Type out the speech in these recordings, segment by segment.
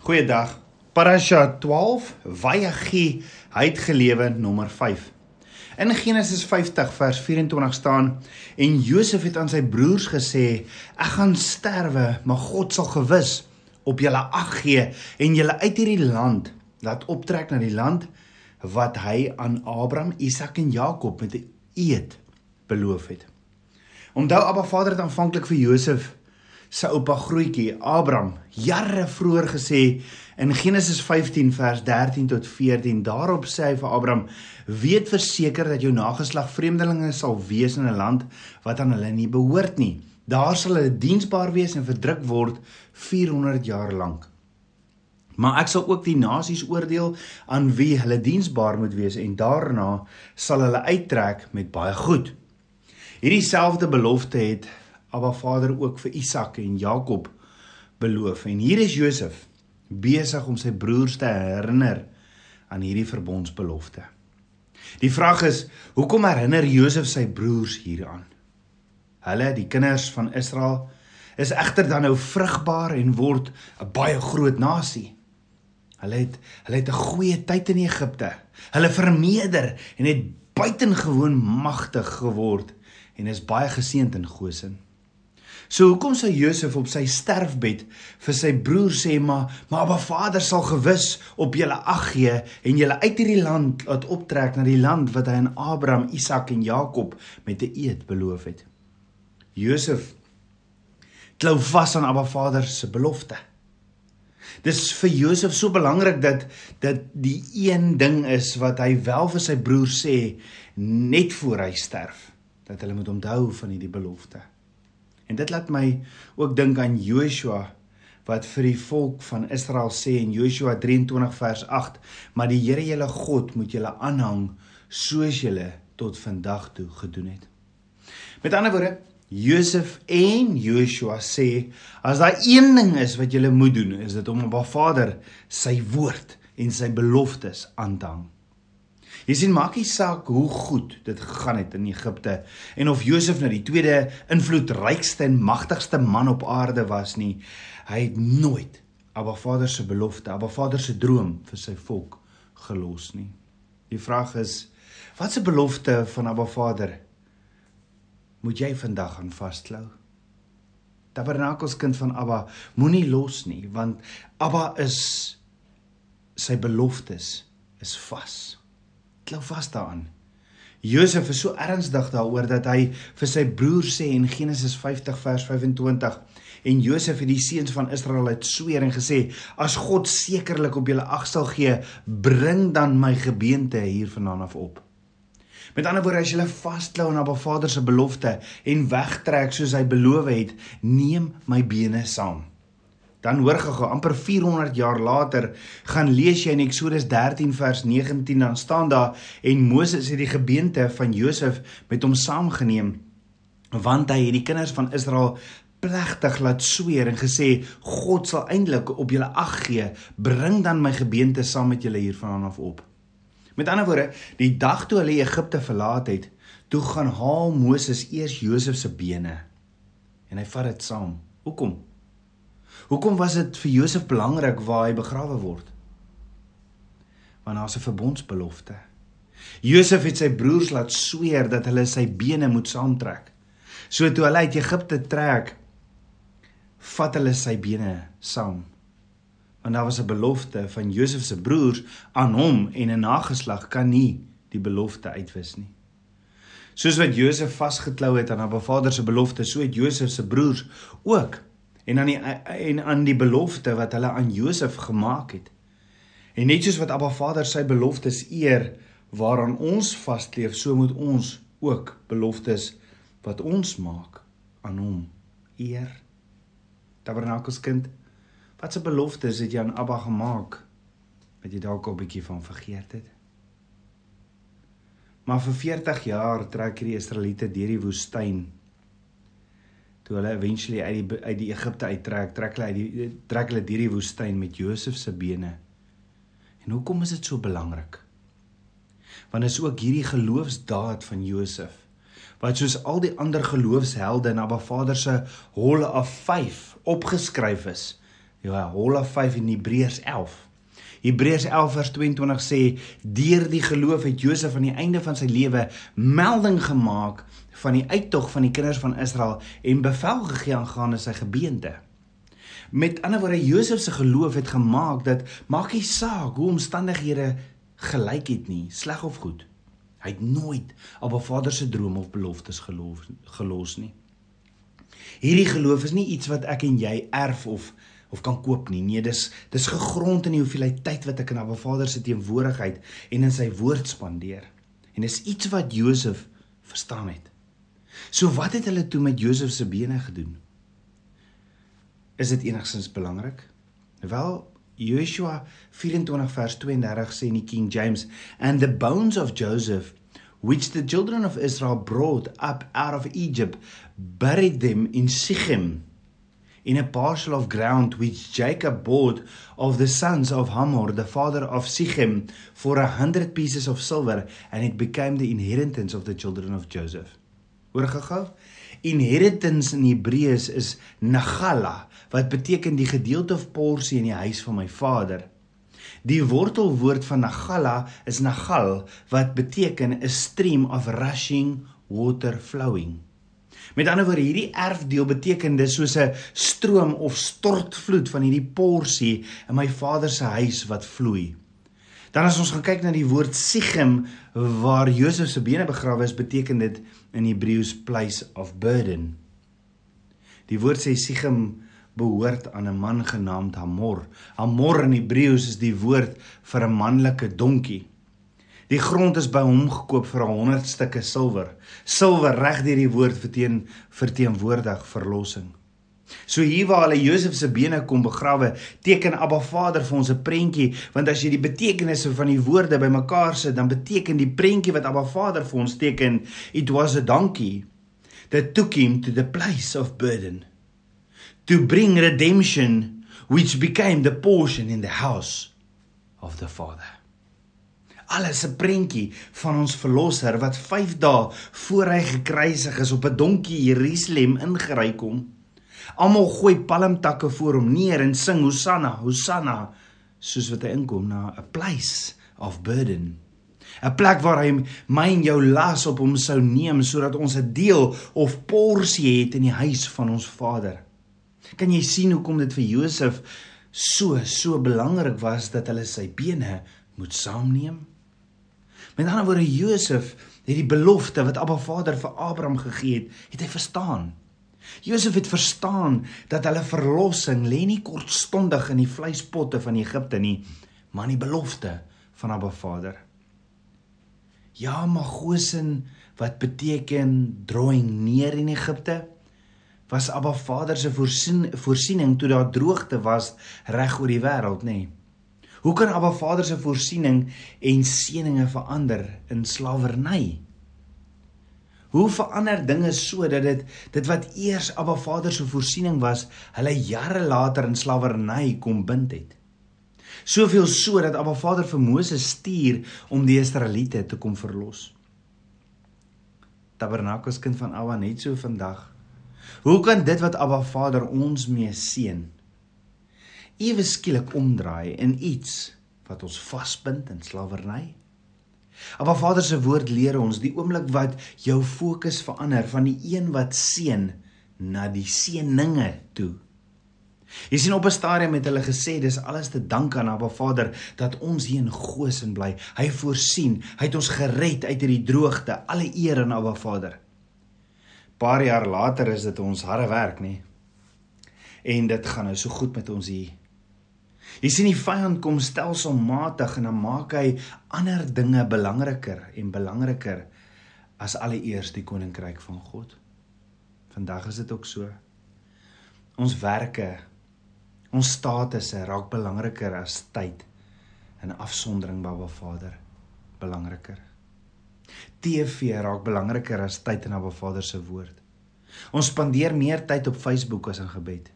Goeiedag. Parasha 12, Vayagi, hy het gelewe nommer 5. In Genesis 50 vers 24 staan en Josef het aan sy broers gesê: "Ek gaan sterwe, maar God sal gewis op julle ag gee en julle uit hierdie land laat optrek na die land wat hy aan Abraham, Isak en Jakob met 'n eed beloof het." Onthou Abba Vader het aanvanklik vir Josef se oupa grootjie Abraham jare vroeër gesê in Genesis 15 vers 13 tot 14 daarop sê hy vir Abraham weet verseker dat jou nageslag vreemdelinge sal wees in 'n land wat aan hulle nie behoort nie. Daar sal hulle diensbaar wees en verdruk word 400 jaar lank. Maar ek sal ook die nasies oordeel aan wie hulle diensbaar moet wees en daarna sal hulle uittrek met baie goed. Hierdie selfde belofte het Abba Vader ook vir Isak en Jakob beloof. En hier is Josef besig om sy broers te herinner aan hierdie verbondsbelofte. Die vraag is, hoekom herinner Josef sy broers hieraan? Hulle, die kinders van Israel, is egter dan nou vrugbaar en word 'n baie groot nasie. Hulle het hulle het 'n goeie tyd in Egipte. Hulle vermeerder en het buitengewoon magtig geword en is baie geseënd in Goshen. So hoekom sou Josef op sy sterfbed vir sy broer sê maar maar Abba Vader sal gewis op julle ag gee en julle uit hierdie land laat optrek na die land wat hy aan Abraham, Isak en Jakob met 'n eed beloof het. Josef klou vas aan Abba Vader se belofte. Dis vir Josef so belangrik dat dat die een ding is wat hy wel vir sy broer sê net voor hy sterf dat hulle moet onthou van hierdie belofte. En dit laat my ook dink aan Joshua wat vir die volk van Israel sê in Joshua 23 vers 8: "Maar die Here julle God moet julle aanhang soos julle tot vandag toe gedoen het." Met ander woorde, Josef en Joshua sê as daar een ding is wat julle moet doen, is dit om op Ba Vader sy woord en sy beloftes aan te hang. Jy sien maak nie saak hoe goed dit gegaan het in Egipte en of Josef nou die tweede invloedrykste en magtigste man op aarde was nie. Hy het nooit Abba Vader se belofte, Abba Vader se droom vir sy volk gelos nie. Die vraag is, wat se belofte van Abba Vader moet jy vandag aan vasklou? Tabernakels kind van Abba, moenie los nie, want Abba is sy beloftes is vas klou vas daaraan. Josef is so ernstig daaroor dat hy vir sy broer sê in Genesis 50 vers 25 en Josef het die seuns van Israel uit sweer en gesê as God sekerlik op julle ag sal gee bring dan my gebeente hier vandaan af op. Met ander woorde as jy vasklou aan Abba Vader se belofte en wegtrek soos hy beloof het neem my bene saam. Dan hoor gou amper 400 jaar later gaan lees jy in Eksodus 13 vers 19 dan staan daar en Moses het die gebeente van Josef met hom saamgeneem want hy het die kinders van Israel plegtig laat sweer en gesê God sal eintlik op julle ag gee bring dan my gebeente saam met julle hier vanaf af op. Met ander woorde, die dag toe hulle Egipte verlaat het, toe gaan haal Moses eers Josef se bene en hy vat dit saam. Hoekom? Hoekom was dit vir Josef belangrik waar hy begrawe word? Want daar's 'n verbondsbelofte. Josef het sy broers laat sweer dat hulle sy bene moet saamtrek. So toe hulle uit Egipte trek, vat hulle sy bene saam. Want daar was 'n belofte van Josef se broers aan hom en 'n nageslag kan nie die belofte uitwis nie. Soos wat Josef vasgeklou het aan Abba Vader se belofte, so het Josef se broers ook en aan die en aan die belofte wat hulle aan Josef gemaak het. En net soos wat Abba Vader sy beloftes eer waaraan ons vasleef, so moet ons ook beloftes wat ons maak aan hom eer. Tabernakelskind, wat se beloftes het jy aan Abba gemaak wat jy dalk al bietjie van vergeet het? Maar vir 40 jaar trek hierdie Israeliete deur die woestyn toe hulle eventually uit die uit die Egipte uittrek, trek hulle uit die trek hulle deur die woestyn met Josef se bene. En hoekom is dit so belangrik? Want is ook hierdie geloofsdaad van Josef wat soos al die ander geloofshelde in Abba Vader se holle af 5 opgeskryf is Ja, Hall of 5 in Hebreërs 11. Hebreërs 11 vers 22 sê deur die geloof het Josef aan die einde van sy lewe melding gemaak van die uittog van die kinders van Israel en bevel gegee aangaande sy gebeente. Met ander woorde Josef se geloof het gemaak dat maak nie saak hoe omstandighede gelyk het nie, sleg of goed. Hy het nooit op 'n Vader se droom of beloftes geloof gelos nie. Hierdie geloof is nie iets wat ek en jy erf of of kan koop nie. Nee, dis dis gegrond in die hoeveelheid tyd wat ek in Abba Vader se teenwoordigheid en in sy woord spandeer. En dis iets wat Josef verstaan het. So wat het hulle toe met Josef se bene gedoen? Is dit enigstens belangrik? Wel, Joshua 24 vers 32 sê in die King James, "And the bones of Joseph which the children of Israel brought up out of Egypt buried them in Sichem." in a parcel of ground which Jacob bought of the sons of Hamor, the father of Sichem, for a hundred pieces of silver, and it became the inheritance of the children of Joseph. Hoor gou-gou. Inheritance in Hebreëus is nagala, wat beteken die gedeelte of porsie in die huis van my vader. Die wortelwoord van nagala is nagal, wat beteken 'n stream of rushing water flowing. Met ander woorde, hierdie erfdeel beteken dis soos 'n stroom of stortvloed van hierdie porsie in my vader se huis wat vloei. Dan as ons gaan kyk na die woord Sichem waar Josef se bene begrawe is, beteken dit in Hebreëus place of burden. Die woord sê Sichem behoort aan 'n man genaamd Hamor. Hamor in Hebreëus is die woord vir 'n manlike donkie. Die grond is by hom gekoop vir 100 stukke silwer. Silwer reg deur die woord verteen verteenwoordig verlossing. So hier waar hulle Josef se bene kom begrawe, teken Abba Vader vir ons 'n prentjie, want as jy die betekenisse van die woorde bymekaar sit, dan beteken die prentjie wat Abba Vader vir ons teken, it was a donkey that took him to the place of burden to bring redemption which became the portion in the house of the Father alles 'n prentjie van ons verlosser wat 5 dae voor hy gekruisig is op 'n donkie Jerusalem ingery kom. Almal gooi palmtakke voor hom neer en sing Hosanna, Hosanna, soos wat hy inkom na 'n place of burden. 'n Plek waar hy my en jou las op hom sou neem sodat ons 'n deel of porsie het in die huis van ons Vader. Kan jy sien hoekom dit vir Josef so so belangrik was dat hulle sy bene moet saamneem? Met ander woorde Josef het die belofte wat Abba Vader vir Abraham gegee het, het hy verstaan. Josef het verstaan dat hulle verlossing lê nie kortstondig in die vleispotte van Egipte nie, maar in die belofte van Abba Vader. Ja, Magosen wat beteken drawing neer in Egipte was Abba Vader se voorsien, voorsiening toe daar droogte was reg oor die wêreld, nê? Nee. Hoe kan Abba Vader se voorsiening en seëninge verander in slawerny? Hoe verander dinge so dat dit dit wat eers Abba Vader se voorsiening was, hulle jare later in slawerny kom bind het? Soveel so dat Abba Vader vir Moses stuur om die Israeliete te kom verlos. Tabernakels kind van Abba net so vandag. Hoe kan dit wat Abba Vader ons mee seën ewe skielik omdraai in iets wat ons vasbind in slawerny. Maar Vader se woord leer ons die oomblik wat jou fokus verander van die een wat seën na die seëninge toe. Jy sien op 'n stadium het hulle gesê dis alles te dank aan Abba Vader dat ons hier in Goshen bly. Hy voorsien, hy het ons gered uit hierdie droogte. Alle eer aan Abba Vader. Paar jaar later is dit ons harde werk, nê? En dit gaan nou so goed met ons hier Jy sien die vyand kom stelselmatig en dan maak hy ander dinge belangriker en belangriker as alleeers die koninkryk van God. Vandag is dit ook so. Ons werke, ons statusse raak belangriker as tyd en afsondering by Baba Vader belangriker. TV raak belangriker as tyd in Baba Vader se woord. Ons spandeer meer tyd op Facebook as in gebed.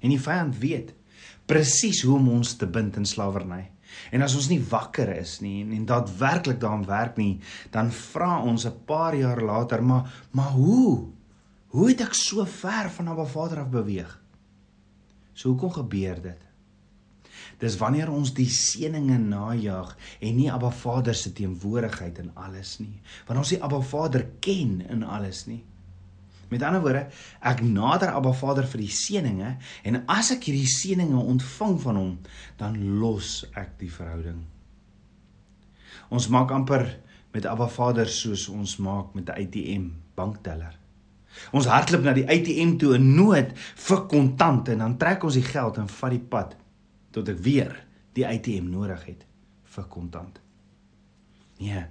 En die vyand weet presies hoe om ons te bind in slawerny. En as ons nie wakker is nie en, en daadwerklik daaraan werk nie, dan vra ons 'n paar jaar later, maar maar hoe? Hoe het ek so ver van Abba Vader af beweeg? So hoekom gebeur dit? Dis wanneer ons die seëninge najag en nie Abba Vader se teenwoordigheid in alles nie. Wanneer ons die Abba Vader ken in alles nie. Met ander woorde, ek nader Abba Vader vir die seëninge en as ek hierdie seëninge ontvang van hom, dan los ek die verhouding. Ons maak amper met Abba Vader soos ons maak met 'n ATM bankteller. Ons hardloop na die ATM toe in nood vir kontant en dan trek ons die geld en vat die pad tot ek weer die ATM nodig het vir kontant. Nee.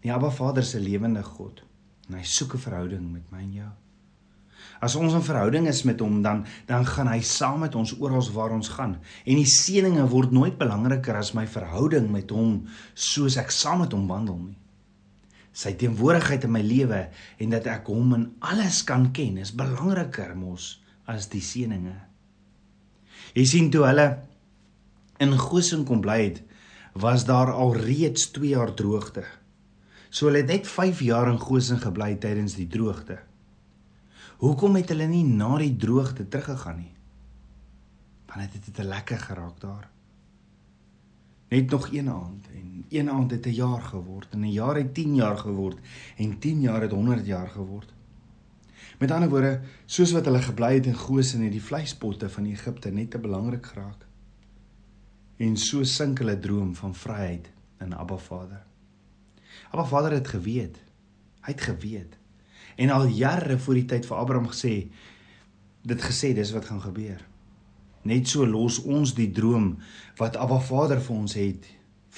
Die Abba Vader se lewende God en hy soek 'n verhouding met my en jou. As ons 'n verhouding is met hom, dan dan gaan hy saam met ons oral waar ons gaan. En die seëninge word nooit belangriker as my verhouding met hom soos ek saam met hom wandel nie. Sy teenwoordigheid in my lewe en dat ek hom in alles kan ken, is belangriker mos as die seëninge. Jy sien toe hulle in Goshen kom bly het, was daar al reeds 2 jaar droogte. So hulle het net 5 jaar in Goshen gebly tydens die droogte. Hoekom het hulle nie na die droogte teruggegaan nie? Want dit het te lekker geraak daar. Net nog een aand en een aand het 'n jaar geword en 'n jaar het 10 jaar geword en 10 jaar het 100 jaar geword. Met ander woorde, soos wat hulle gebly het in Goshen het die vleispotte van Egipte net te belangrik geraak. En so sink hulle droom van vryheid in Abba Vader. Abba Vader het geweet. Hy het geweet. En al jare voor die tyd vir Abraham gesê dit gesê dis wat gaan gebeur. Net so los ons die droom wat Abba Vader vir ons het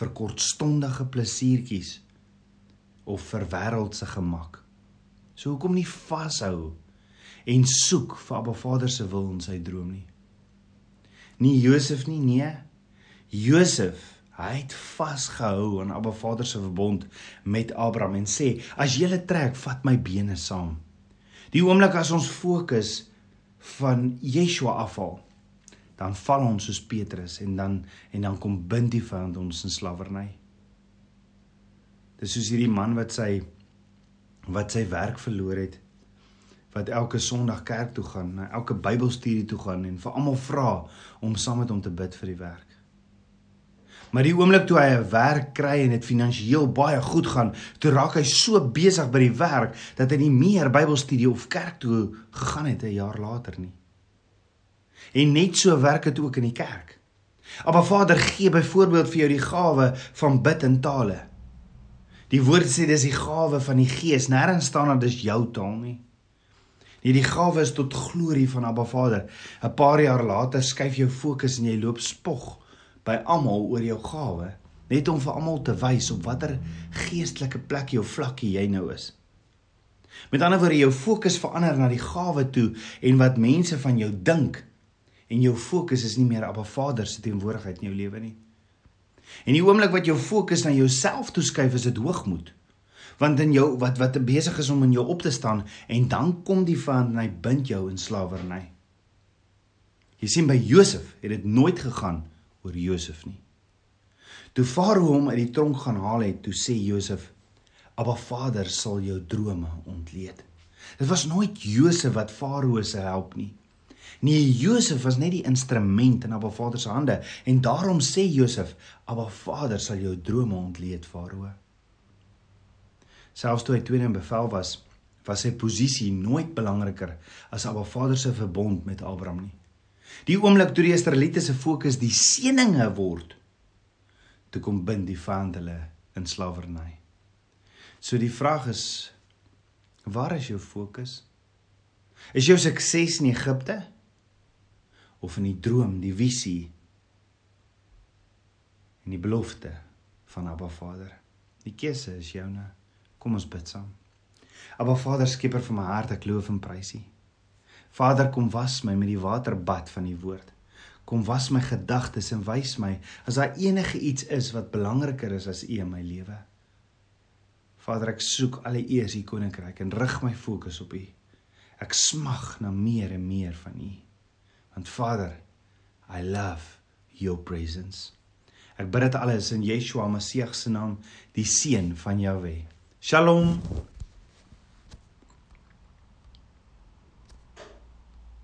vir kortstondige plesiertjies of vir wêreldse gemak. So hoekom nie vashou en soek vir Abba Vader se wil in sy droom nie? Nie Josef nie, nee. Josef, hy het vasgehou aan Abba Vader se verbond met Abraham en sê: "As lê trek, vat my bene saam." Die oomblik as ons fokus van Yeshua afval, dan val ons soos Petrus en dan en dan kom bind die vyand ons in slawerny. Dis soos hierdie man wat sy wat sy werk verloor het wat elke Sondag kerk toe gaan, elke Bybelstudie toe gaan en vir almal vra om saam met hom te bid vir die werk. Maar die oomblik toe hy 'n werk kry en dit finansiëel baie goed gaan, toe raak hy so besig by die werk dat hy nie meer Bybelstudie of kerk toe gegaan het 'n jaar later nie. En net so werk dit ook in die kerk. Maar Vader gee byvoorbeeld vir jou die gawe van bid in tale. Die woord sê dis die gawe van die Gees. Nêrens staan dat dis jou taal nie. Nee, die gawe is tot glorie van Abba Vader. 'n Paar jaar later skuif jou fokus en jy loop spog by almal oor jou gawe, net om vir almal te wys op watter geestelike plek jou vlakkie jy nou is. Met ander woorde, jou fokus verander na die gawe toe en wat mense van jou dink en jou fokus is nie meer op 'n Vader se teenwoordigheid in jou lewe nie. En die oomblik wat jou fokus na jouself toeskuif, is dit hoogmoed. Want in jou wat wat besig is om in jou op te staan en dan kom die vyand en hy bind jou in slawerny. Jy sien by Josef het dit nooit gegaan oor Josef nie. Toe Farao hom uit die tronk gaan haal het, toe sê Josef: "Abba Vader sal jou drome ontleed." Dit was nooit Josef wat Farao se help nie. Nee, Josef was net die instrument in Abba Vader se hande en daarom sê Josef: "Abba Vader sal jou drome ontleed, Farao." Selfs toe hy tweede in bevel was, was sy posisie nooit belangriker as Abba Vader se verbond met Abraham nie. Die oomblik toe die Israeliete se fokus die seëninge word, toe kom bind die vyand hulle in slawerny. So die vraag is waar is jou fokus? Is jou sukses in Egipte of in die droom, die visie en die belofte van Abba Vader? Die keuse is joune. Kom ons bid saam. Abba Vader, skieper van my hart, ek loof en prys U. Vader, kom was my met die waterbad van die woord. Kom was my gedagtes en wys my as daar enige iets is wat belangriker is as U in my lewe. Vader, ek soek alle eers U koninkryk en rig my fokus op U. Ek smag na meer en meer van U. Want Vader, I love your presence. Ek bid dit alles in Yeshua Messie se naam, die seun van Jahweh. Shalom.